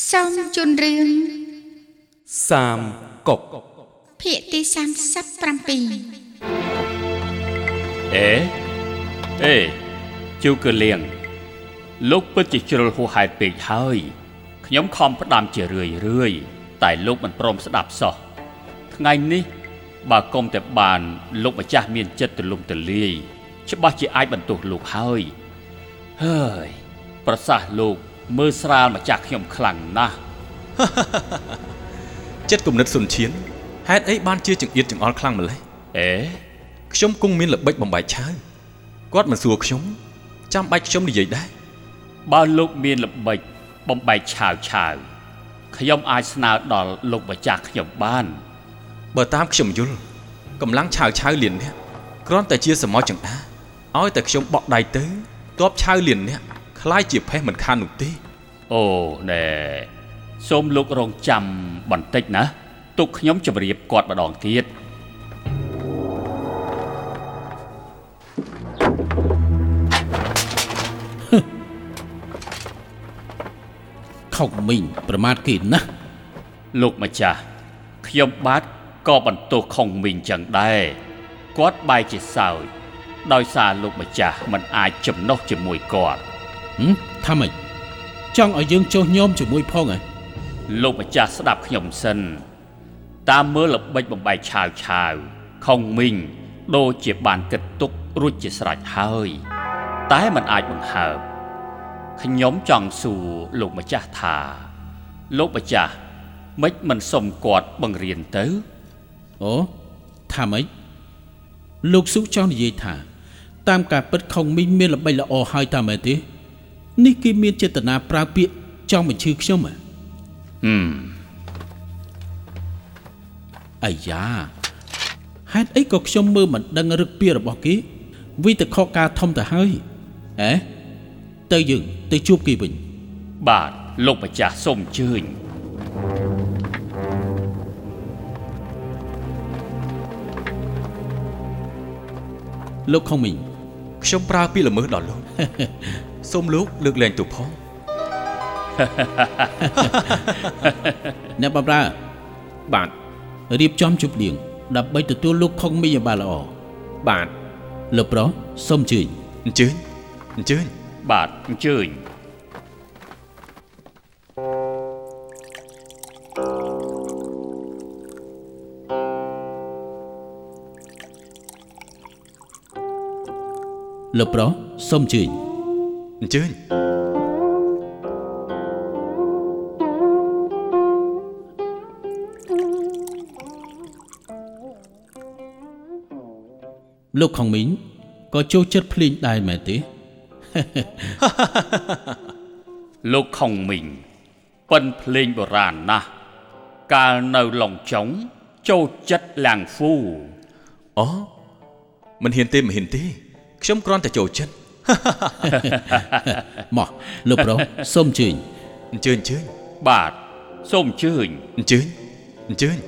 សូមជូនរឿងសាមកុកភាគទី37អេអេជូកលៀងលោកពិតជាជ្រុលហួសហេតុពេកហើយខ្ញុំខំផ្ដាំជារឿយរឿយតែលោកមិនព្រមស្ដាប់សោះថ្ងៃនេះបើគុំតែបាន លោកម្ចាស់មានចិត្តទលំទលាយច្បាស់ជាអាចបន្ទោសលោកហើយហើយប្រសាសន៍លោក មើលស្រាលម្ចាស់ខ្ញុំខ្លាំងណាស់ចិត្តគំនិតសុនឈានហេតុអីបានជាចង្អៀតចង្អល់ខ្លាំងម្ល៉េះអេខ្ញុំគង់មានល្បិចបំបែកឆៅគាត់មិនសួរខ្ញុំចាំបាច់ខ្ញុំនិយាយដែរបើលោកមានល្បិចបំបែកឆាវឆាវខ្ញុំអាចស្នើដល់លោកម្ចាស់ខ្ញុំបាន បើតាមខ្ញុំយល់កម្លាំងឆៅឆៅលៀននេះគ្រាន់តែជាសមោចង្អាឲ្យតែខ្ញុំបក់ដៃទៅទបឆៅលៀននេះ คล้ายជាផេះមិនខាននោះទេ អូណែសូមលោករងចាំបន្តិចណាទុកខ្ញុំជម្រាបគាត់ម្ដងទៀត ខុកមីងប្រមាថគេណាស់ លោកម្ចាស់ខ្ញុំបាទក៏បន្ទោសខុងមីងចឹងដែរគាត់បែរជាសើចដោយសារលោកម្ចាស់មិនអាចចំណុះជាមួយគាត់ ហឹម ថាម៉េចចង់ឲ្យយើងចុះញោមជាមួយផងហ៎លោកម្ចាស់ស្ដាប់ខ្ញុំសិន តាមមើលល្បិចបំបែកឆាវឆាវខុងមីងដូចជាបានគិតទុករួចជាស្រេចហើយ តែมันអាចបង្ហើបខ្ញុំចង់សួរលោកម្ចាស់ថា លោកម្ចាស់មិនមិនសុំគាត់បង្រៀនទៅអូថាម៉េចលោកសុចង់និយាយថា តាមការពិតខុងមីងមានល្បិចល្អហើយតាមមែនទេ នេះគេមានចេតនាប្រើពាក្យចង់បញ្ឈឺខ្ញុំហ៎ហឹមអាយ៉ាហេតុអីក៏ខ្ញុំមើលមិនដឹងរឹកពីរបស់គេវិទៅខកការធំទៅហើយអេទៅយើងទៅជួបគេវិញបាទលោកម្ចាស់សូមអញ្ជើញលោកខុងមីងខ្ញុំប្រើពាក្យល្មើសដល់លោក សូមលោកលើកលែងទូផងអ្នកបម្រើបាទរៀបចំជប់លៀងដើម្បីទទួលលោកខុងមីងឲ្យបានល្អបាទលោកប្រុសសូមអញ្ជើញអញ្ជើញអញ្ជើញបាទអញ្ជើញលោកប្រុសសូមអញ្ជើញ អញ្ជើញលោកខុងមីងក៏ចូលចិត្តភ្លេងដែរមែនទេលោកខុងមីងប៉ិនភ្លេងបុរាណណា ស់កាលនៅឡុងចុងចូលចិត្តឡាំងហ្វូអូមិនហ៊ានទេមិនហ៊ានទេខ្ញុំគ្រាន់តែចូលចិត្តមកលោកប្រុសសូមអញ្ជើញអញ្ជើញអញ្ជើញបាទសូមអញ្ជើញអញ្ជើញអញ្ជើញ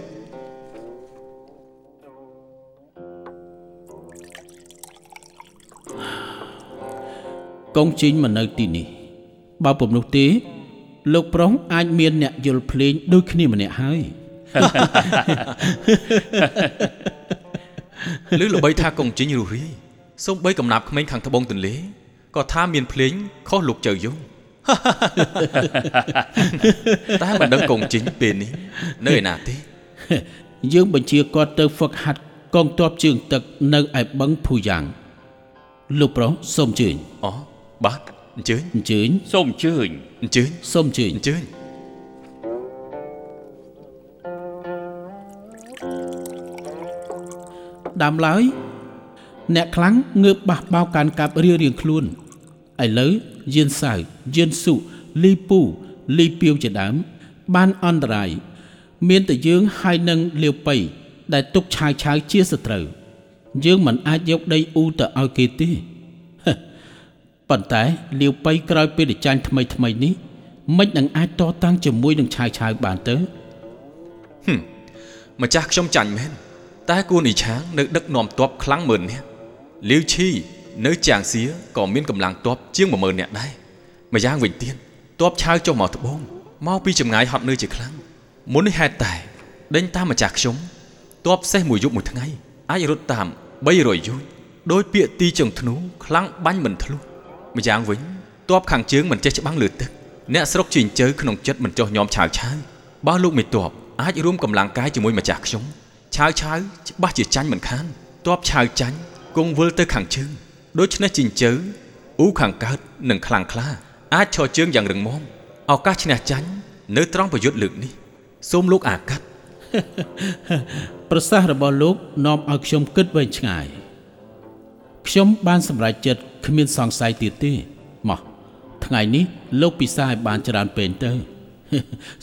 កងជីងមកនៅទីនេះបើពុំនោះទេ លោកប្រុសអាចមានអ្នកយល់ភ្លេងដូចគ្នាម្នាក់ហើយឬល្បីថាកងជិញរុះរាយ សូម្បីកំណាប់ក្មេងខាងត្បូងទន្លេក៏ថាមានភ្លេងខុសលោកចៅយងតែមិនដឹងកងជិញពេលនេះនៅឯណាទេយើងបញ្ជាគាត់ទៅហ្វឹកហាត់កងទ័ពជើងទឹកនៅឯបឹងភូយ៉ាង លោកប្រុសសូមអញ្ជើញអូបាទអញ្ជើញអញ្ជើញសូមអញ្ជើញអញ្ជើញសូមអញ្ជើញអញ្ជើញដើមឡើយ អ្នកខ្លាំងងើបបះបោកកាន់កាប់រៀងរៀងខ្លួនឥឡូវយានសៅយានសុលីពូលីពីវជាដើម បានអន្តរាយមានតែយើងហើយនឹងលាវប៉ៃដែលទុកឆាវឆាវជាសត្រូវយើងមិនអាចយកដីអ៊ូទៅឲ្យគេទេហឹមប៉ុន្តែលាវប៉ៃក្រោយពេលចាញ់ថ្មីថ្មីនេះមិននឹងអាចតតាំងជាមួយនឹងឆាវឆាវបានទៅម្ចាស់ខ្ញុំចាញ់មែនតែគួនអ៊ីឆាងនៅដឹកនាំទ័ពខ្លាំងម៉ឺននាក់ លាវឈីនៅចាងសៀក៏មានកម្លាំងទ័ពជាង10000នាក់ដែរម្យ៉ាងវិញទៀតទ័ពឆៅចុះមកត្បូងមកពីចម្ងាយហត់នឿយជាខ្លាំងមុននេះហេតុតែដេញតាមម្ចាស់ខ្ញុំតបសេះមួយយប់មួយថ្ងៃអាចរត់តាម300យោជន៍ដោយពាក្យទីចុងធ្នូខ្លាំងបាញ់មិនធ្លុះម្យ៉ាងវិញតបខាងជើងមិនចេះច្បាំងលើទឹកអ្នកស្រុកជីងជើក្នុងចិត្តមិនចោះញោមឆាវឆាវបើលោកមេតបអាចរួមកម្លាំងកាយជាមួយម្ចាស់ខ្ញុំឆាវឆាវច្បាស់ជាចាញ់មិនខានតបឆាវចាញ់ គង់វិលទៅខាងជើងដូច្នេះជីងជើអ៊ូខាងកើតនឹងខ្លាំងក្លាអាចឈរជើងយ៉ាងរឹងមាំឱកាសឈ្នះចាញ់នៅត្រង់ប្រយុទ្ធលើកនេះសូមលោកអាកាត់ប្រសាសន៍របស់លោកនាំឲ្យខ្ញុំគិតវែងឆ្ងាយខ្ញុំបានសម្រេចចិត្តគ្មានសង្ស័យទៀតទេមកថ្ងៃនេះលោកពិសាឲ្យបានច្រើនពេកទៅ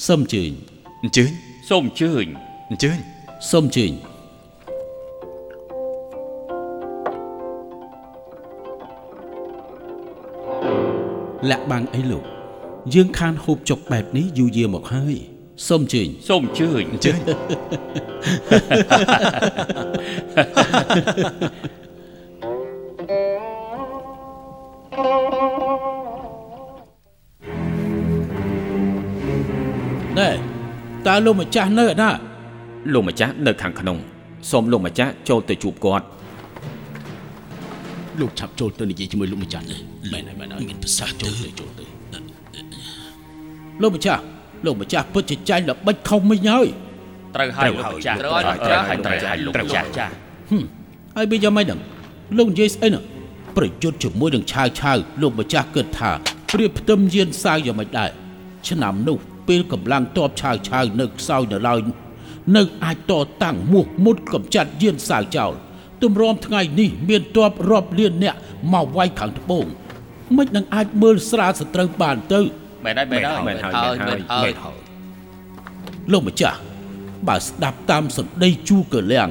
សូមអញ្ជើញអញ្ជើញសូមអញ្ជើញអញ្ជើញសូមអញ្ជើញ លាក់បាំងអីលោកយើងខានហូបចុកបែបនេះយូរយារមកហើយសូមអញ្ជើញសូមអញ្ជើញអញ្ជើញណែតើលោកម្ចាស់នៅឯណាលោកម្ចាស់នៅខាងក្នុងសូមលោកម្ចាស់ចូលទៅជួបគាត់ លោកឆាប់ចូលទៅនិយាយជាមួយលោកម្ចាស់នេះមែនហើយមែនហើយមានប្រសាសន៍ចូលទៅចូលទៅលោកម្ចាស់លោកម្ចាស់ពិតជាចាញ់ល្បិចខុសមិញហើយត្រូវហើយលោកម្ចាស់ត្រូវហើយត្រូវហើយត្រូវត្រូវហើយហើយលោកម្ចាស់ចាស់ហឹមហើយវាយ៉ាងម៉េចហ្នឹងលោកនិយាយស្អីហ្នឹងប្រយុទ្ធជាមួយនឹងឆាវឆាវលោកម្ចាស់គិតថាព្រៀបផ្ទឹមយានសាវយ៉ាងម៉េចដែរឆ្នាំនោះពេលកម្លាំងតបឆាវឆាវនៅខ្សោយនៅឡើយនៅអាចតតាំងមោះមុតកំចាត់យានសាវចោល ទម្រាំថ្ងៃនេះមានតបរាប់លានអ្នកមកវាយខាងត្បូងមិននឹងអាចមើលស្រាលសត្រូវបានទៅមែនហើយមែនហើយមែនហើយមែនហើយលោកម្ចាស់បើស្ដាប់តាមសម្ដីជូកលៀង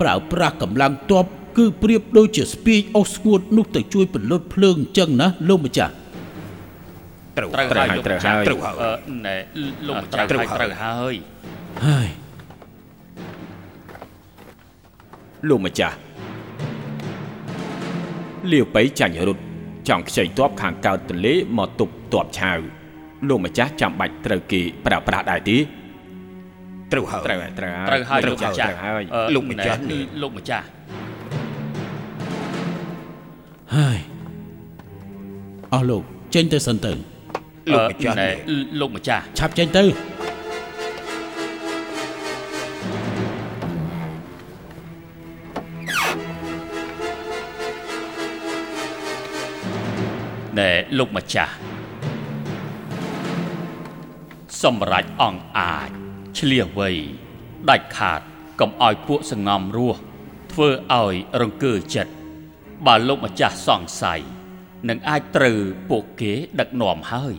ប្រើប្រាស់កម្លាំងទ័ពគឺប្រៀបដូចជាស្ពាយអុសស្ងួតនោះទៅជួយពន្លត់ភ្លើងអញ្ចឹងណាលោកម្ចាស់ត្រូវត្រូវត្រូវហើយហើយលោកត្រូវចាហើស់យត្រូវអឺណែលោកម្ចាស់ត្រូវត្រូវហើយហើយ លោកម្ចាស់លាវបៃចាញ់រត់ចង់ខ្ចីទ័ពខាងកើតទន្លេមកទប់ទ័ពឆាវលោកម្ចាស់ចាំបាច់ត្រូវគេប្រើប្រាស់ដែរទេត្រូវហើយត្រូវហើយត្រូវហើយត្រូវហើយត្លោកម្ចាស់ត្រូវហើយអឺលោកម្ចាស់ណែលោកម្ចាស់ហើយអស់លោកចេញទៅសិនទៅលោកម្ចាស់ណែនេះលោកម្ចាស់ឆាប់ចេញទៅ ណែលោកម្ចាស់សម្រាប់អង្គអាចឆ្លៀសវៃដាច់ខាតកុំឲ្យពួកសងំរស់ធ្វើឲ្យរង្គើចិត្តបើលោកម្ចាស់សង្ស័យនឹងអាចត្រូវពួកគេដឹកនាំហើយ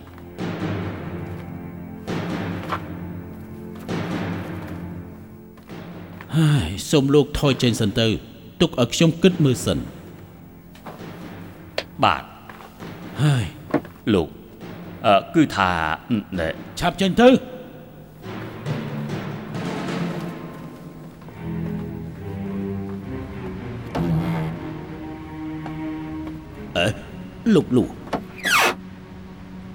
ហើយសូមលោកថយចេញសិនទៅទុកឲ្យខ្ញុំគិតមើលសិនបាទ ហើយលោកអឺគឺថាណែឆាប់ចេញទៅអេលោកលោក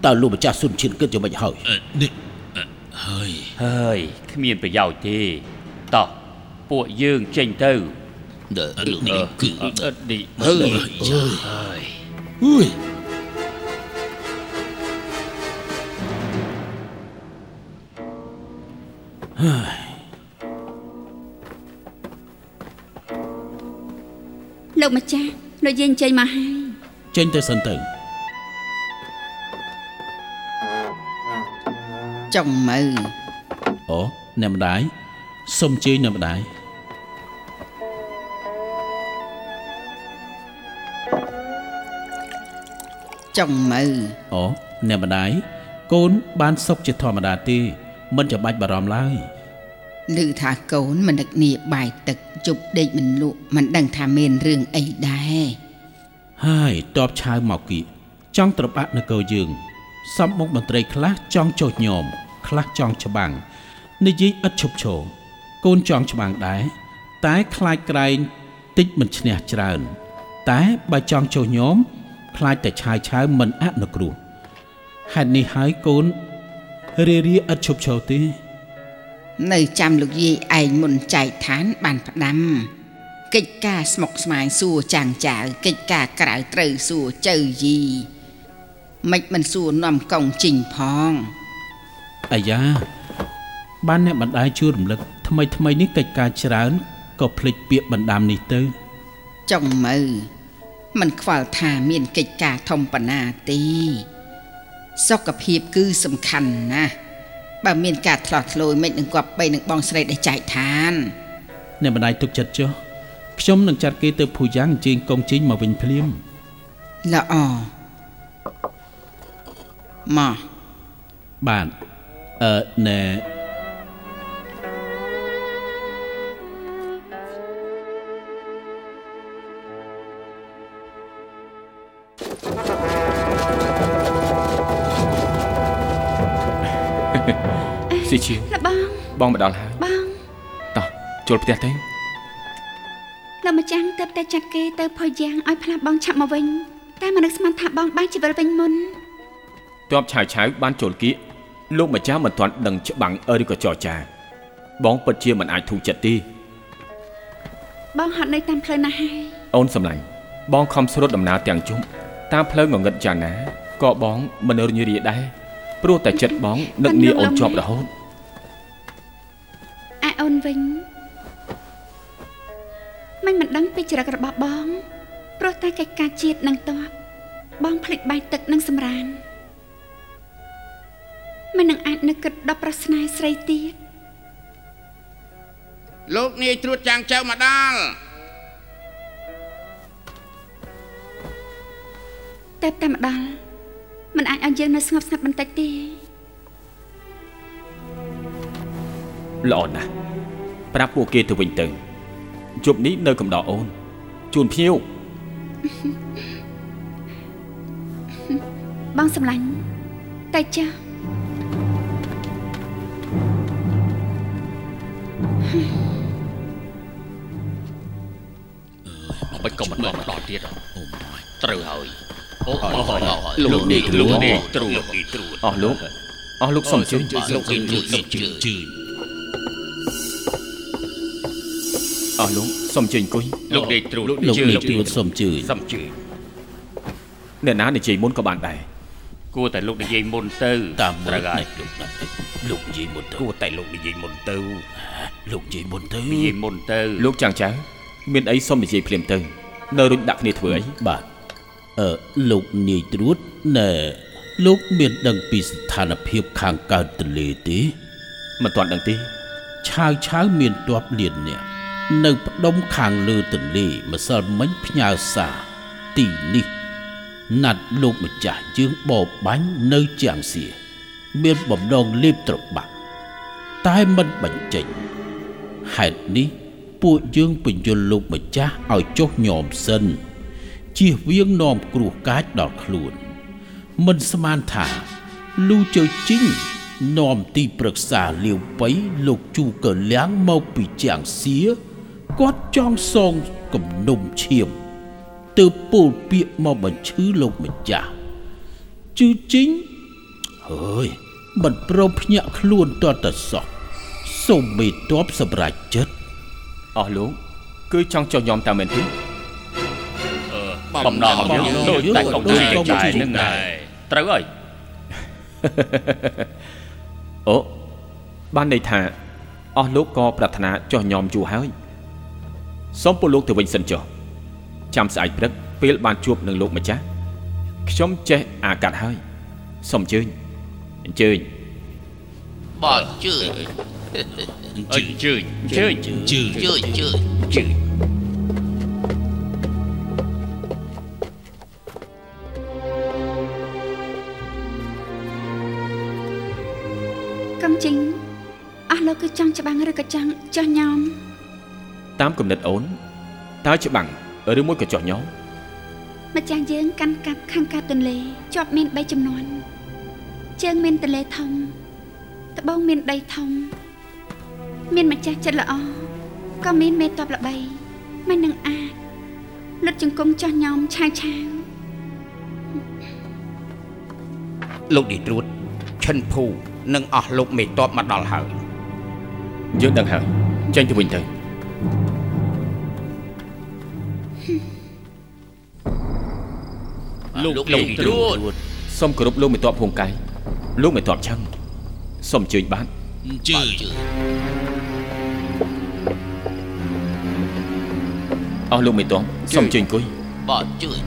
តើលោកម្ចាស់សុនឈិនគិតយ៉ាងម៉េចហើយនេះហើយហើយគ្មានប្រយោជន៍ទេតោះពួកយើងចេញទៅដល់លោកនេះគឺអឺអឺនេះហើយហើយអើយ លោកម្ចាស់លោកយាយចេញមកហើយចេញទៅសិនទៅចុងមើលអូអ្នកម្ដាយសុំជើញអ្នកម្ដាយចុងមើលអូអ្នកម្ដាយកូនបានសុខជាធម្មតាទេ មិនចាំបាច់បារម្ភឡើយឮថាកូនមិននឹកនីបាយទឹកជប់ដេកមិនលក់មិនដឹងថាមានរឿងអីដែរហើយតបឆាវមកគីចង់ត្របាក់នគរយើងសំមុខមន្ត្រីខ្លះចង់ចោចញោមខ្លះចង់ច្បាំងនិយាយឥតឈប់ឈរកូនចង់ច្បាំងដែរតែខ្លាចក្រែងតិចមិនឈ្នះច្រើន តែបើចង់ចោចញោមខ្លាចតែឆាយឆាវមិនអនុគ្រោះហេតុនេះហើយកូន រារាឥតឈប់ឈរទេ នៅចាំលោកយាយឯងមុនចែកឋានបានផ្ដាំកិច្ចការស្មុកស្មាញសួរចាំងចៅកិច្ចការក្រៅត្រូវសួរចៅយីមិនមិនសួរនាំកងជីងផងអាយ៉ាបានអ្នកបណ្ដាយជួយរំលឹកថ្មីថ្មីនេះកិច្ចការច្រើនក៏ភ្លេចពាក្យបណ្ដាំនេះទៅចុងមើមិនខ្វល់ថាមានកិច្ចការធំប៉ុណ្ណាទេ សុខភាពគឺសំខាន់ណាស់បើមានការឆ្លោះឆ្លួយមិននឹងគប់បីនឹងបងស្រីដែលចែកឋានអ្នកបណ្ដាយទុកចិត្តចុះខ្ញុំនឹងចាត់គេទៅភូយ៉ាងអញ្ជើញកងជីងមកវិញភ្លាមល្អមកបាទអឺណែ ស៊ីជាលបងបងមកដល់ហើយបងតោះចូលផ្ទះទៅលោកម្ចាំងទៅតែចាត់គេទៅផុយយ៉ាងឲ្យផ្លាស់បងឆាប់មកវិញ តែមិននឹកស្មានថាបងបានជីវិតវិញមុនទ័ពឆាវឆាវបានចូលគៀកលោកម្ចាស់មិនទាន់ដឹងច្បាំងឬក៏ចរចា បងពិតជាមិនអាចធូរចិត្តទេបងហត់នៅតាមផ្លូវណាស់ហើយអូនសម្លាញ់បងខំស្រុតដំណើរទាំងជុំតាមផ្លូវងងឹតយ៉ាងណាក៏បងមិនរញរាយដែរ ព្រោះតែចិត្តបងនឹកនាអូនជាប់រហូតអាអូនវិញមិនមិនដឹងពីចរិតរបស់បងព្រោះតែកិច្ចការជាតិនឹងតបបងភ្លេចបាយទឹកនិងសម្រានមិននឹងអាចនឹកគិតដល់ប្រស្នេហ៍ស្រីទៀតលោកនាយត្រួតចាំងចៅមកដល់តែតែម្ដង មិនអាចឲ្យយើងនៅស្ងប់ស្ងាត់បន្តិចទេល្អណាស់ប្រាប់ពួកគេទៅវិញទៅជប់នេះនៅកំដរអូនជូនភ្ញៀវបងសម្លាញ់តែចាស់មិនក៏មិនមកដល់ទៀតត្រូវហើយអូ លោកនាយត្រួតលោកនាយត្ត្រួរួតតលោកនាយត្រួតអស់លោកអស់លោកសុំជឿលោកនាយត្រួតសុំជឿជឿអស់លោកសុំជឿអង្គុយលោកនាយត្រួតលោកនេះត្រួតសុំជឿសំជឿអ្នកណានិយាយមុនក៏បានដែរគួរតែលោកនិយាយមុនទៅតាមត្រូវហើយលោកណាស់លោកនិយាយមុនទៅគួរតែលោកនិយាយមុនទៅលោកនិយាយមុនទៅនិយាយមុនទៅលោកចាំងចៅមានអីសុំនិយាយភ្លាមទៅ នៅរុញដាក់គ្នាធ្វើអីបាទ អឺលោកនាយត្រួតណែលោកមានដឹងពីស្ថានភាពខាងកើតទន្លេទេមិនទាន់ដឹងទេឆាវឆាវមានទ័ពលៀនអ្នកនៅផ្ដុំខាងលើទន្លេម្សិលមិញផ្ញើសារទីនេះណាត់លោកម្ចាស់យើងបបបាញ់នៅជាងសៀមានបំណងលេបត្របាក់តែមិនបញ្ចេញហេតុនេះ ពួកយើងបញ្យល់លោកម្ចាស់ឲ្យចុះញោមសិន ជៀសវាងនាំគ្រោះកាចដល់ខ្លួន មិនស្មានថាលូជើជីងនាំទីប្រឹក្សាលាវបៃលោកជូកលៀងមកពីជាងសៀគាត់ចង់សងគំនុំឈាមទើបពោលពាក្យមកបញ្ឈឺលោកម្ចាស់ជឺជីងហើយមិនព្រមភ្ញាក់ខ្លួនតតសោះសូមមេតបសម្រាប់ចិត្តអស់លោកគឺចង់ចុះញោមតាមមែនទេ បំណងយើងដូចតែកុំជួយចាយនឹងដែរត្រូវហើយអូបានន័យថាអស់លោកក៏ប្រាថ្នាចុះញោមយូរហើយសូមពួកលោកទៅវិញសិនចុះចាំស្អែកព្រឹកពេលបានជួបនឹងលោកម្ចាស់ខ្ញុំចេះអាកាត់ហើយសូមអញ្ជើញអញ្ជើញបើជឿអញ្ជើញអញ្ជើញជឿជឿជឿកំ គឺចង់ច្បាំងឬក៏ចង់ចោះញោមតាមគំនិតអូនតើច្បាំងឬមួយក៏ចុះញោមម្ចាស់យើងកាន់កាប់ខាងកើតទន្លេជាប់មាន3ចំនួនជើងមានទន្លេធំត្បូងមានដីធំ មានម្ចាស់ចិត្តល្អក៏មានមេតបល្បីមិននឹងអាចលុតជង្គង់ចោះញោមឆាវឆាវលោកនាយត្រួតឈិនភូនិងអស់លោកមេតបមកដល់ហើយ យើងដឹងហើយចេញទៅវិញទៅលោកលោកត្រួតសូមគោរពលោកមេតបភូមិកែលោកមេតបឆឹងសូមអញ្ជើញបាទអញ្ជើញអស់លោកមេតបសូមអញ្ជើញអង្គុយបាទអញ្ជើញ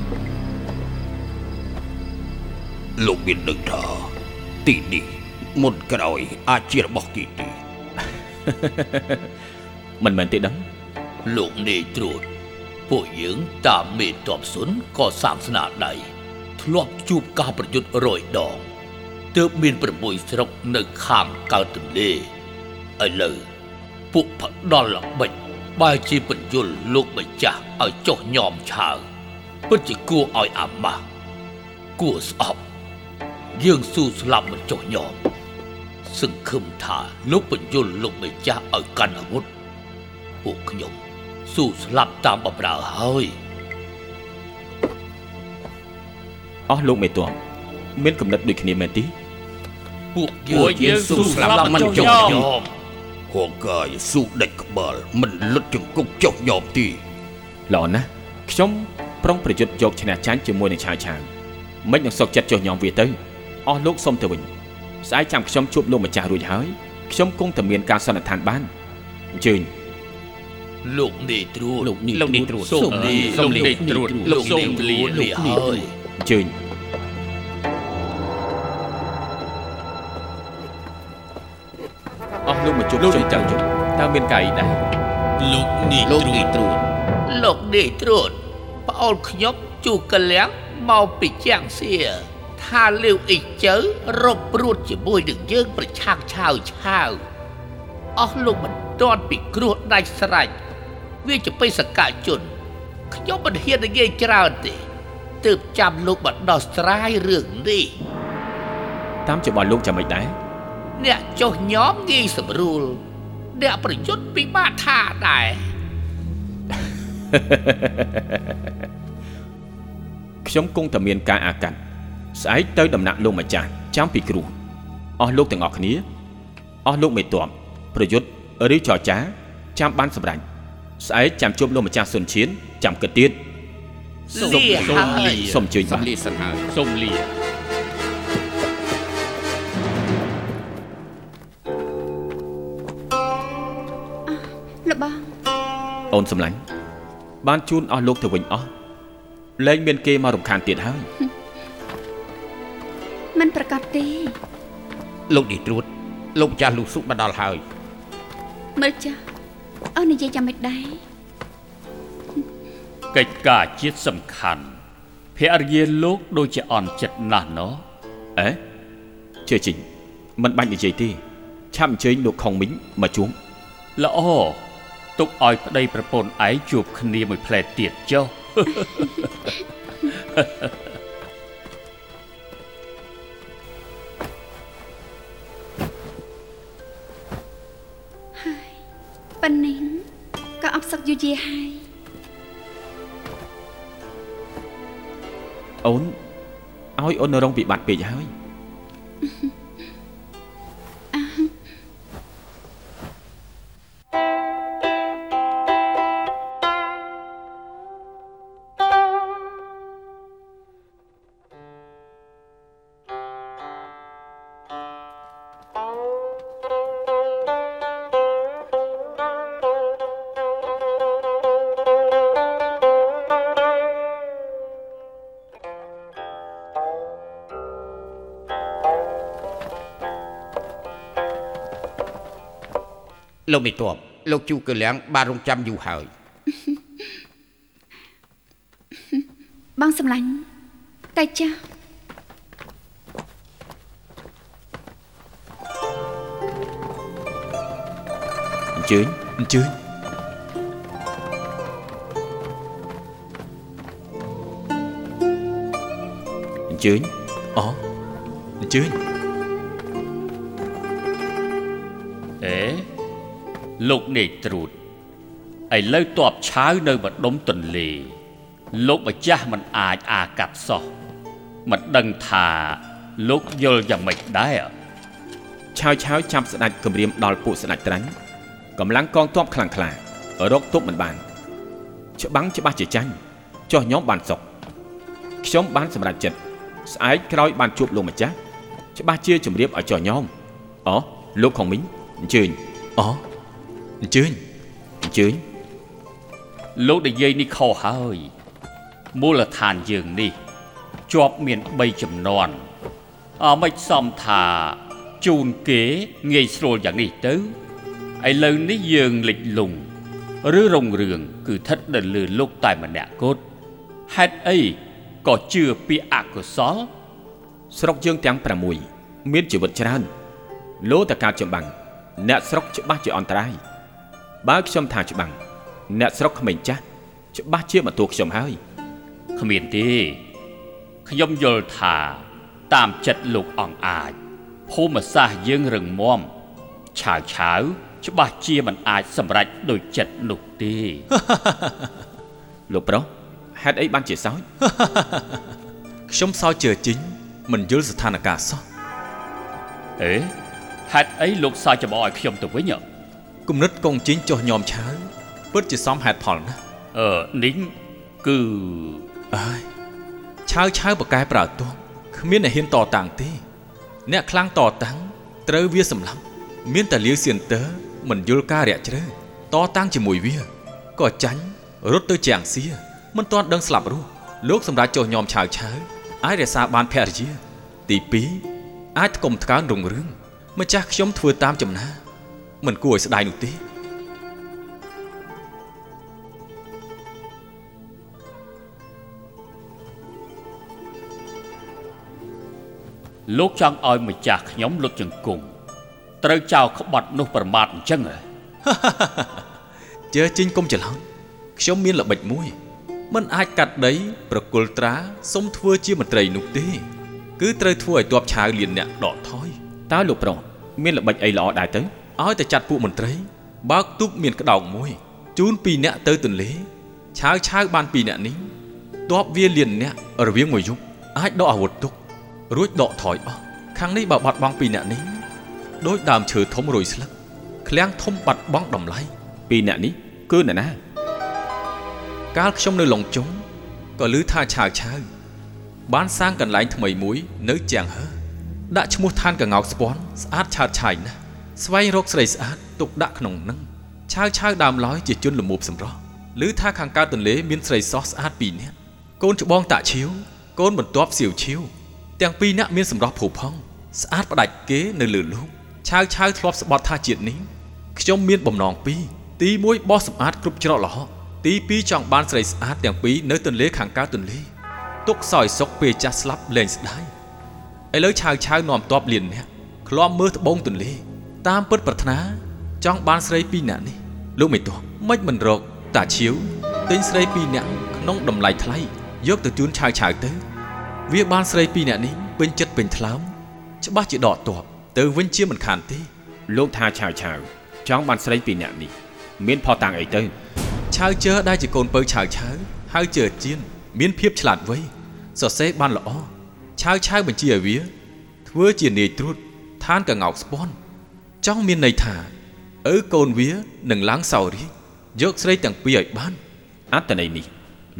លោកមានដឹងថាទីនេះមុនក្រោយអាចជារបស់គេទេ មិនមែនទេដឹងលោកនាយត្រួតពួកយើងតាមមេតបសុនក៏សាងស្នាដៃធ្លាប់ជួបការប្រយុទ្ធរយដងទើបមាន6ស្រុកនៅខាងកើតទន្លេឥឡូវពួកផ្ដាល់ល្បិចបែរជាបញ្យលលោកម្ចាស់ឲ្យចុះញោមឆាវពិតជាគួរឲ្យអាម៉ាស់គួរស្អប់យើងស៊ូស្លាប់មិនចុះញោម សង្ឃឹមថាលោកបញ្យលលោកម្ចាស់ឲ្យកាន់អាវុធពួកខ្ញុំស៊ូស្លាប់តាមបម្រើហើយអស់លោកមេតបមានកំណត់ដូចគ្នាមែនទេពួកយើងស៊ូស្លាប់មិនចុះញោមហងកាយស៊ូដាច់ក្បាលមិនលុតជង្គង់ចុះញោមទេល្អណាស់ខ្ញុំប្រុងប្រយុទ្ធយកឈ្នះចាញ់ជាមួយនឹងឆាវឆាវមិននឹងសុកចិត្តចុះញោមវាទៅអស់លោកសូមទៅវិញ ស្អែកចាំខ្ញុំជួបលោកម្ចាស់រួចហើយខ្ញុំគង់តែមានការសន្និដ្ឋានបានអញ្ជើញលោកនាយត្រួតលោកនាយត្រួតសូមនាយសូមនាយត្រួតលោកនាយត្រួតនេះហើយអញ្ជើញអស់លោកមកជួបខ្ញុំចាំជុំតើមានកាយដែរលោកនេះលោកនាយត្រួតលោកនាយត្រួតប្អូនខ្ញុំជូកលៀងមកពីជាងសៀ ថាលាវអ៊ីចៅរົບព្រួតជាមួយនឹងយើងប្រឆាំងឆាវឆាវអស់លោកមិនទាន់ពីគ្រោះដាច់ស្រេចវាជាបេសកជនខ្ញុំមិនហ៊ាននិយាយច្រើនទេទើបចាំលោកបដោះស្រាយរឿងនេះតាមច្បាប់លោកចាំមិនដែរអ្នកចុះញោមងាយស្រួលអ្នកប្រយុទ្ធពិបាកថាដែរខ្ញុំគង់តែមានការអាកាត់ ស្អែកទៅដំណាក់លោកម្ចាស់ចាំពីគ្រោះអស់លោកទាំងអស់គ្នាអស់លោកមេតបប្រយុទ្ធឬចរចាចាំបានសម្រេចស្អែកចាំជួបលោកម្ចាស់សុនឈៀនចាំគិតទៀតលាហើយសូមអញ្ជើញបាទលាសិនហើយសូមលាលបងអូនសម្លាញ់បានជូនអស់លោកទៅវិញអស់លែងមានគេមករំខានទៀតហើយ មិនប្រកាសទេ លោកនេះត្រួត លោកម្ចាស់លោកសុមកដល់ហើយមើលចាស់អូននិយាយចាំមិនដែរកិច្ចការជាតិសំខាន់ភរិយាលោកដូចជាអន់ចិត្តណាស់ណោះអេជឿជីងមិនបាច់និយាយទេឆាប់អញ្ជើញលោកខុងមីងមកជួបល្អទុកឲ្យប្តីប្រពន្ធឯងជួបគ្នាមួយផ្លែទៀតចុះ ប៉ិននេះក៏អបសឹកយូរយារហើយអូនឲ្យអូនរងពិបត្តិពេកហើយ លោកមេតបលោកជូកលៀងបានរងចាំយូរហើយបងសម្លាញ់តែចាស់អញ្ជើញអញ្ជើញអញ្ជើញអអញ្ជើញអេ លោកនាយត្រួតឥឡូវតបឆាវនៅម្ដុំទន្លេលោកម្ចាស់មិនអាចអាកាត់សោះមិនដឹងថាលោកយល់យ៉ាងម៉េចដែរឆាវឆាវចាប់ស្ដេចគម្រាមដល់ពួកស្ដេចត្រាញ់កម្លាំងកងទ័ពខ្លាំងក្លារកទប់មិនបាន ច្បាំងច្បាស់ជាចាញ់ចោះញោមបានសុកខ្ញុំបានសម្រេចចិត្តស្អែកក្រោយបានជួបលោកម្ចាស់ច្បាស់ជាជំរាបឲ្យចោះញោមអូលោកខុងមីងអញ្ជើញអូ អញ្ជើញអញ្ជើញលោកនិយាយនេះខុសហើយមូលដ្ឋានយើងនេះជាប់មាន3ចំនួនអមិនសមថាជូនគេងាយស្រួលយ៉ាងនេះទៅឥឡូវនេះយើងលិចលង់ឬរងរឿងគឺស្ថិតនៅលើលោកតែម្នាក់គត់ហេតុអីក៏ជឿពាក្យអកុសល ស្រុកយើងទាំង6មានជីវិតច្រើនលោតកើតចម្បាំងអ្នកស្រុកច្បាស់ជាអន្តរាយ បើខ្ញុំថាច្បាំងអ្នកស្រុកក្មេងចាស់ច្បាស់ជាបន្ទោខ្ញុំហើយគ្មានទេខ្ញុំយល់ថា តាមចិត្តលោកអង្គអាចភូមិសាស្ត្រយើងរឹងមាំឆាវឆាវច្បាស់ជាមិនអាចសម្រេចដោយចិត្តនោះទេលោកប្រុសហេតុអីបានជាសោចខ្ញុំសោចជឿជីងមិនយល់ស្ថានភាពសោះអេហេតុអីលោកសើចច្បងឲ្យខ្ញុំទៅវិញហ៎ គំនិតកងជីងចុះញោមឆាវពិតជាសមហេតុផលណាស់អឺនេះគឺអើយឆាវឆាវបកកែប្រើទោះគ្មានអ្នកហ៊ានតតាំងទេ អ្នកខ្លាំងតតាំងត្រូវវាសម្លាប់មានតែលាវសៀនទ័រមិនយល់ការរាក់ជ្រៅតតាំងជាមួយវាក៏ចាញ់រត់ទៅជាងសៀមិនទាន់ដឹងស្លាប់រស់លោកសម្រាប់ចុះញោមឆាវឆាវអាចរក្សាបានភរិយា ទី2អាចថ្កុំថ្កើងរុងរឿងម្ចាស់ខ្ញុំធ្វើតាមចំណា មិនគួរឲ្យស្ដាយនោះទេលោកចង់ឲ្យម្ចាស់ខ្ញុំលុតជង្គង់ត្រូវចោលក្បត់នោះប្រមាថអញ្ចឹងហ៎ជើជីងកុំច្រឡំខ្ញុំមានល្បិចមួយ មិនអាចកាត់ដី ប្រគល់ត្រាសុំធ្វើជាមន្ត្រីនោះទេ គឺត្រូវធ្វើឲ្យទ័ពឆាវលៀនអ្នកដកថយតើលោកប្រុសមានល្បិចអីល្អដែរទៅ ឲ្យតែចាត់ពួកមន្ត្រីបើកទូកមានក្តោងមួយជូនពីរអ្នកទៅទន្លេឆាវឆាវបានពីរអ្នកនេះទ័ពវាលៀនអ្នករវាងមួយយប់អាចដកអាវុធទុករួចដកថយអស់ខាងនេះបើបាត់បង់ពីរអ្នកនេះដោយដើមឈើធំរុយស្លឹកឃ្លាំងធំបាត់បង់តម្លៃពីរអ្នកនេះគឺអ្នកណាកាលខ្ញុំនៅឡុងចុងក៏ឮថាឆាវឆាវបានសាងកន្លែងថ្មីមួយនៅជាងហើដាក់ឈ្មោះឋានកងោកស្ពាន់ស្អាតឆើតឆាយណាស់ ស្វែងរកស្រីស្អាតទុកដាក់ក្នុងនឹងឆាវឆាវដើមឡើយជាជនល្មូបសម្រស់ឮថាខាងកើតទន្លេមានស្រីសោះស្អាតពីរនាក់កូនច្បងតាក់ឈៀវកូនបន្ទាប់សៀវឈៀវទាំងពីរនាក់មានសម្រស់ភូផង់ស្អាតផ្ដាច់គេនៅលើលោកឆាវឆាវធ្លាប់ស្បត់ថាជាតិនេះខ្ញុំមានបំណងពីរទីមួយបោះសម្អាតគ្រប់ច្រកល្ហកទី2ចង់បានស្រីស្អាតទាំងពីរនៅទន្លេខាងកើតទន្លេទុកសោយសុកពេលចាស់ស្លាប់លែងស្ដាយឥឡូវឆាវឆាវនាំតបលៀនអ្នកឃ្លាំមើលត្បូងទន្លេ តាមពិតប្រាថ្នាចង់បានស្រីពីរនាក់នេះលោកមិនទាស់មិនមិនរកតាឈៀវទិញស្រីពីរនាក់ក្នុងតម្លៃថ្លៃយកទៅជូនឆាវឆាវទៅ វាបានស្រីពីរនាក់នេះពេញចិត្តពេញថ្លើមច្បាស់ជាដកតបទៅវិញជាមិនខានទេ លោកថាឆាវឆាវចង់បានស្រីពីរអ្នកនេះមានផតាំងអីទៅឆាវជើដែលជាកូនពៅឆាវឆាវហៅជើជៀនមានភាពឆ្លាតវៃសរសេរបានល្អឆាវឆាវបញ្ជាឲ្យវា ធ្វើជានាយត្រួតឋានកងោកស្ពាន់ ចង់មានន័យថាឪកូនវានឹងឡើងសោរាជយកស្រីទាំងពីរឲ្យបានអត្តន័យនេះ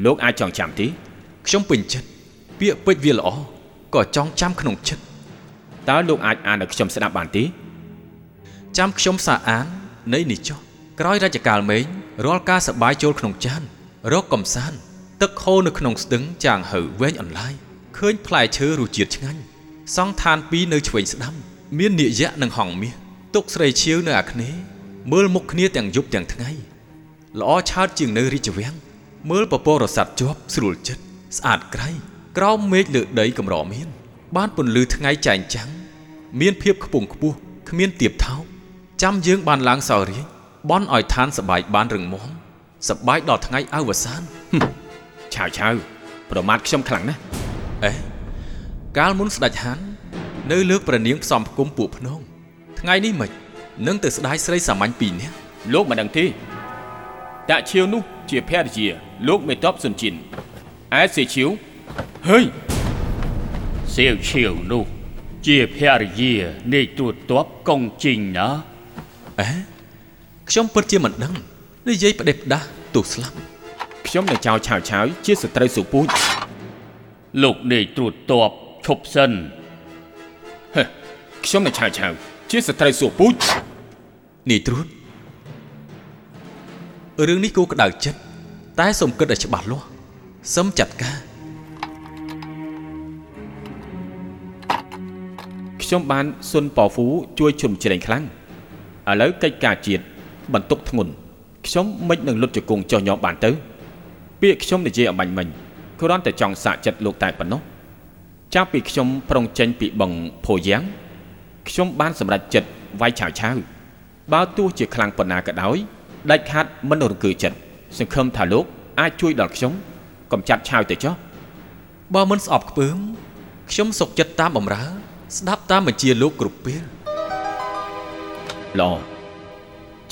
លោកអាចចងចាំទេខ្ញុំពេញចិត្តពាក្យពេចន៍វាល្អក៏ចង់ចាំក្នុងចិត្តតើលោកអាចអានឲ្យខ្ញុំស្ដាប់បានទេចាំខ្ញុំសាអាននៃនេះចុះក្រោយរជ្ជកាលមេងរាល់ការសប្បាយចូលក្នុងចានរកកំសាន្តទឹកហូរនៅក្នុងស្ទឹងចាងហើវែងអន្លាយឃើញផ្លែឈើរសជាតិឆ្ងាញ់សង់ឋានពីរនៅឆ្វេងស្ដាំ មាននាគយៈនិងហង្សមាស ទុកស្រីឈៀវនៅអាគ្នេយ៍មើលមុខគ្នាទាំងយប់ទាំងថ្ងៃល្អឆើតជាងនៅរាជវាំងមើលពពករស័ព្ទជាប់ស្រួលចិត្តស្អាតក្រៃក្រោមមេឃលើដីកម្រមាន បានពន្លឺថ្ងៃចែងចាំងមានភាពខ្ពង់ខ្ពស់គ្មានទៀបថោកចាំយើងបានឡើងសោរាជបន់ឲ្យឋានសបាយបានរឹងមាំសបាយដល់ថ្ងៃអវសានឆាវឆាវប្រមាថខ្ញុំខ្លាំងណាស់អេកាលមុនស្ដេចហាន់នៅលើកប្រនាងផ្សំផ្គុំពួកភ្នង ថ្ងៃនេះមិននឹងទៅស្ដាយស្រីសាមញ្ញពីរនាក់លោកមិនដឹងទេតាក់ឈៀវនោះជាភរិយា លោកមេតបសុនជីនឯសេឈៀវហើយសៀវឈៀវនោះជាជាភរិយានៃត្រួតទ័ពកុងជីងណាអេខ្ញុំពិតជាមិនដឹងនិយាយផ្ដេសផ្ដាស់ទូស្លាប់ខ្ញុំនឹងចោលឆាវឆាវជាស្ត្រីសុពូជលោកនាយត្រួតទ័ពឈប់សិនហេខ្ញុំនឹងឆាវឆាវ ជាស្ត្រីសុពូជនាយត្រួតរឿងនេះគូក្តៅចិត្តតែសូមគិតឲ្យច្បាស់លាស់សឹមចាត់ការខ្ញុំបានសុនប៉ហ្វូជួយជុំជ្រែងខ្លាំងឥឡូវកិច្ចការជាតិបន្ទុកធ្ងន់ខ្ញុំមិននឹងលុតជង្គង់ចោះញោមបានទៅ ពាក្យខ្ញុំនិយាយអំបញ្ញមិញគ្រាន់តែចង់សាកចិត្តលោកតែប៉ុណ្ណោះចាប់ពីខ្ញុំប្រុងចេញពីបឹងភោយ៉ាង ខ្ញុំបានសម្រេចចិត្តវាយឆាវឆាវបើទោះជាខ្លាំងប៉ុណ្ណាក៏ដោយដាច់ខាត់មិនរង្គើចិត្តសង្ឃឹមថាលោកអាចជួយដល់ខ្ញុំកំចាត់ឆាវទៅចុះបើមិនស្អប់ខ្ពើមខ្ញុំសុកចិត្តតាមបំរើ ស្ដាប់តាមបញ្ជាលោកគ្រប់ពេលល្អ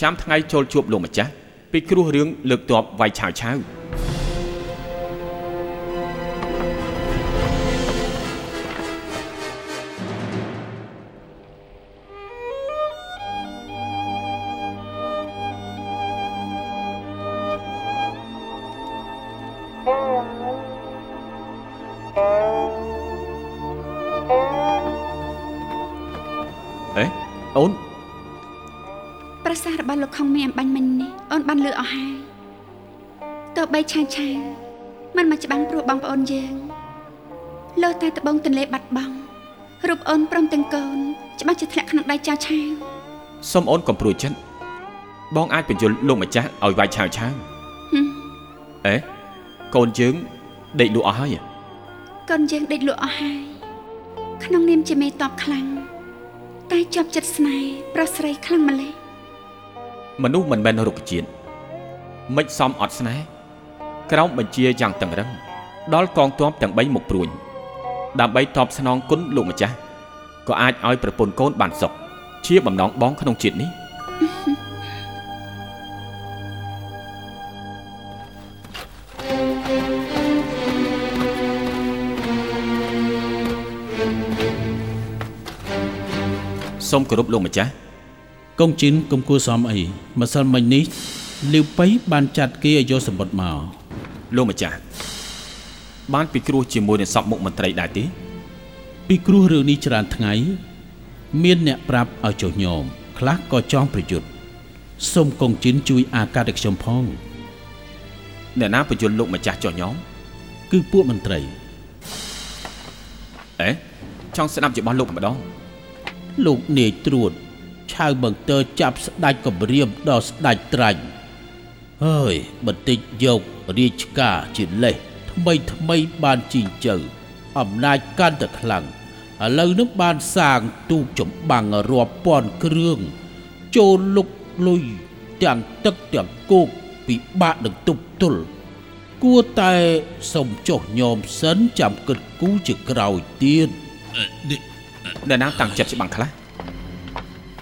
ចាំថ្ងៃចូលជួបលោកម្ចាស់ពីគ្រោះរឿងលើកទ័ពវាយឆាវឆាវ ទោះបីឆាឆាមិនមកច្បាំងព្រោះបងប្អូនយើងលើតែត្បូងទន្លេបាត់បង់រូបអូនព្រមទាំងកូនច្បាស់ជាធ្លាក់ក្នុងដៃចៅឆាវសូមអូនកំព្រួយចិត្តបងអាចបញ្យល់លោកម្ចាស់ឲ្យវាយឆាវឆាវហឹមអេកូនយើងដេកលក់អស់ហើយកូនយើងដេកលក់អស់ហើយក្នុងនាមជាមេតបខ្លាំងតែជាប់ចិត្តស្នេហ៍ប្រុសស្រីខ្លាំងម្ល៉េះមនុស្សមិនមែនរុក្ខជាតិមិនសមអត់ស្នេហ៍ ក្រោមបញ្ជាយ៉ាងតឹងរឹងដល់កងទ័ពទាំង3មកព្រួញដើម្បីតបស្នងគុណលោកម្ចាស់ក៏អាចឲ្យប្រពន្ធកូនបានសុខជាបំណងបងក្នុងជាតិនេះសូមគោរពលោកម្ចាស់កុងជីនកុំគួរសមអីម្សិលមិញនេះលាវប៉ៃបានចាត់គេឲ្យយកសម្បត្តិមក លោកម្ចាស់បានពិគ្រោះជាមួយនឹងសពមុខមន្ត្រីដែរទេពីគ្រោះរឿងនេះច្រើនថ្ងៃ មានអ្នកប្រាប់ឲ្យចុះញោមខ្លះក៏ចង់ប្រយុទ្ធសូមកុងជីនជួយអាកាសឲ្យខ្ញុំផងអ្នកណាបញ្យល់លោកម្ចាស់ចុះញោមគឺពួកមន្ត្រីអេចង់ស្ដាប់ច្បាស់លោកម្ដងលោកនាយត្រួតឆៅបង្ទើចាប់ស្ដាច់គម្រាមដល់ស្ដាច់ត្រាញ់ហើយបន្តិចយក រាជការជាលេសថ្មីថ្មីបានជីងជើអំណាចកាន់តែខ្លាំងឥឡូវនេះបានសាងទូកចម្បាំងរាប់ពាន់គ្រឿងចូលលុកលុយទាំងទឹកទាំងគោកពិបាកនឹងទប់ទល់គួរតែសុំចុះញោមសិនចាំគិតគូរជាក្រោយទៀតអ្នកណាតាំងចិត្តច្បាំងខ្លះ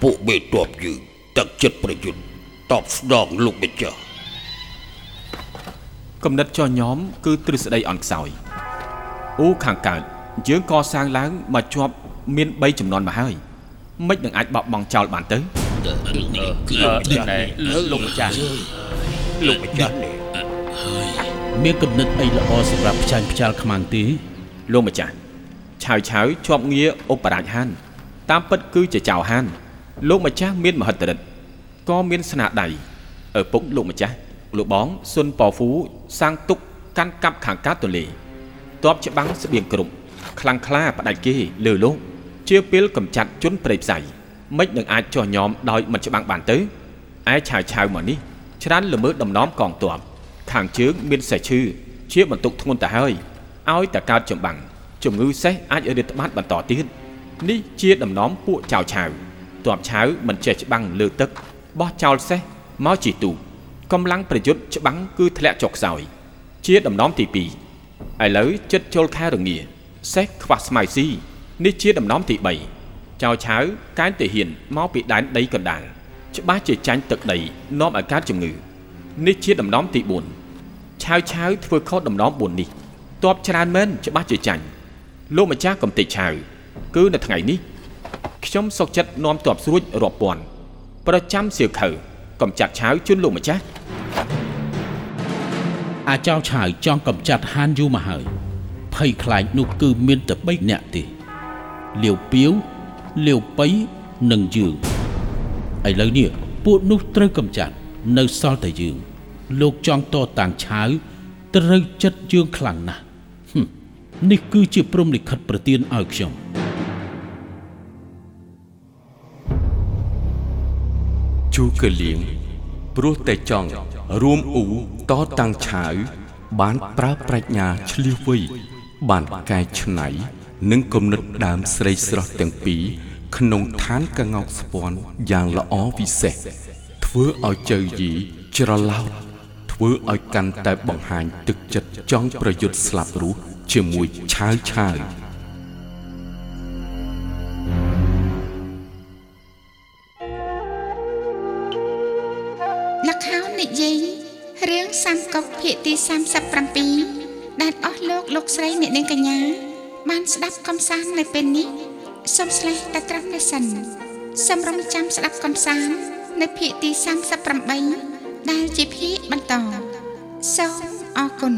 ពួកមេតបយើងទឹកចិត្តប្រយុទ្ធតបស្នងលោកម្ចាស់ គំនិតចុះញោមគឺទ្រឹស្ដីអន់ខ្សោយអូខាងកើតយើងកសាងឡើងមកជាប់មាន3ចំនួនមកហើយមិននឹងអាចបោះបង់ចោលបានទៅអឺណែលោកម្ចាស់លោកម្ចាស់នេះមានគំនិតអីល្អសម្រាប់ផ្ចាញ់ផ្ចាល់ខ្មាំងទេលោកម្ចាស់ឆាវឆាវជាប់ងារឧបរាជហាន តាមពិតគឺជាចៅហាន លោកម្ចាស់មានមហិទ្ធិឫទ្ធិក៏មានស្នាដៃឪពុកលោកម្ចាស់ លោកបងសុនប៉ហ្វូសាងទុកកាន់កាប់ខាងកើតទន្លេតបច្បាំងស្បៀងគ្រប់ខ្លាំងក្លាផ្ដាច់គេលើលោកជាពេលកំចាត់ជនប្រេយផ្សៃមិននឹងអាចចោះញោមដោយមិនច្បាំងបានទៅឯឆាវឆាវមកនេះច្រើនល្មើសដំណំកងទ័ពខាងជើងមានសេះឈឺជាបន្ទុកធ្ងន់ទៅហើយឲ្យតែកើតចម្បាំងជំងឺសេះអាចរាតត្បាតបន្តទៀតនេះជាដំណំពួកចៅឆាវទ័ពឆាវមិនចេះច្បាំងលើទឹកបោះចោលសេះមកជីទូក ម្លាំងប្រយុទ្ធច្បាំងគឺធ្លាក់ចុះខ្សោយ ជាដំណំទី2ឥឡូវចិត្តចូលខែរងាសេះខ្វះស្មៅស៊ីនេះជាដំណំទី3ចៅឆាវកែនទាហានមកពីដែនដីកណ្ដាលច្បាស់ជាចាញ់ទឹកដីនាំឲ្យកើតជំងឺនេះជាដំណំទី4ឆាវឆាវធ្វើខុសដំណំ4នេះតបច្រើនមែនច្បាស់ជាចាញ់លោកម្ចាស់កំទេចឆាវគឺនៅថ្ងៃនេះខ្ញុំសុកចិត្តនាំទ័ពស្រួចរាប់ពាន់ប្រចាំសៀវខៅ កំចាត់ឆាវជូនលោកម្ចាស់អាចោឆាវចង់កំចាត់ហានយូរមកហើយភ័យខ្លាចនោះគឺមានតែ3នាក់ទេលាវពាវលាវប៉ៃនិងយើងឥឡូវនេះពួកនោះត្រូវកំចាត់នៅសល់តែយើង លោកចង់តតាំងឆាវត្រូវចិត្តយើងខ្លាំងណាស់ហឹមនេះគឺជាព្រំលិខិតប្រទានឲ្យខ្ញុំ ជូកលៀងព្រោះតែចង់រួមអ៊ូតតាំងឆាវបានប្រើប្រាជ្ញាឆ្លៀសវៃបានកែច្នៃនិងគំនិតដើមស្រីស្រស់ទាំងពីរក្នុងឋានកងោកស្ពាន់យ៉ាងល្អវិសេសធ្វើឲ្យចៅយីច្រឡោតធ្វើឲ្យកាន់តែបង្ហាញទឹកចិត្តចង់ប្រយុទ្ធស្លាប់រស់ជាមួយឆាវឆាវ កុកភាគទី37ដែលអស់លោកលោកស្រីអ្នកនាងកញ្ញាបានស្ដាប់កំសាន្តនៅពេលនេះសូមស្លេះតែត្រឹមនេះសិនសូមរងចាំស្ដាប់កំសាន្តនៅភាគទី38ដែលជាភាគបន្តសូមអរគុណ